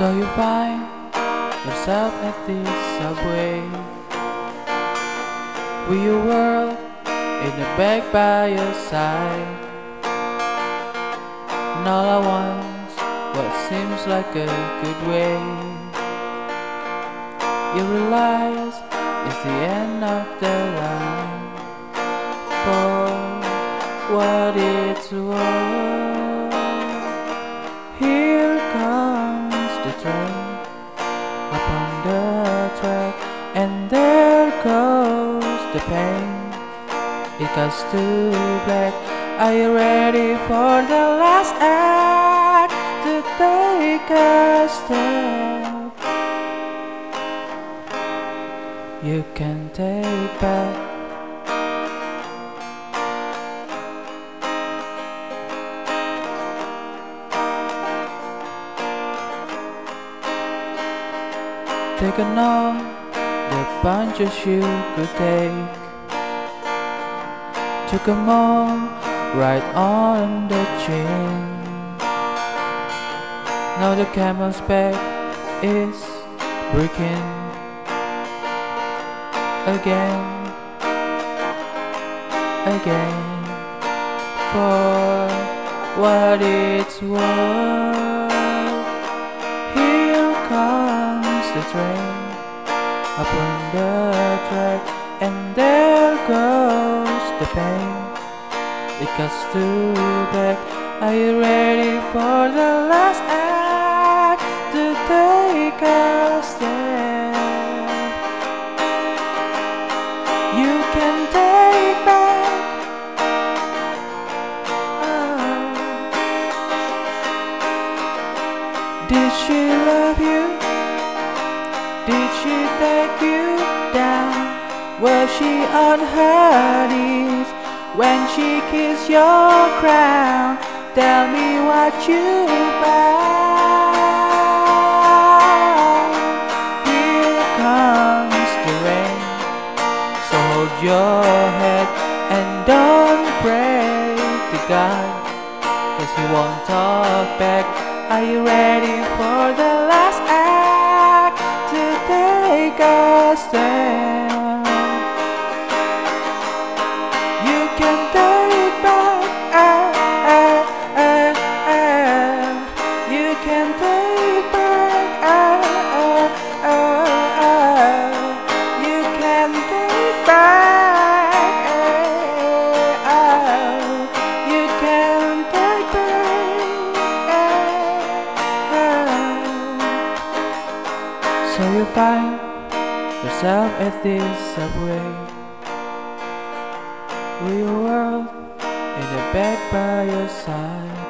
So you find yourself at this subway. With your world in the bag by your side. And all I want what seems like a good way. You realize it's the end of the line. For what it's worth track And there goes the pain. It goes to black. Are you ready for the last act To take a step? You can take back Take a all the punches you could take Took 'em all right on the chin. Now the camel's back is breaking Again Again For what it's worth the train Upon the track And there goes the pain It goes to back Are you ready for the last act To take a step You can take back oh. Did she love you? Did she take you down? Was she on her knees when she kissed your crown? Tell me what you found. Here comes the rain, so hold your head and don't pray to God, cause he won't talk back. Are you ready for So you find yourself at this subway with your world in the back by your side.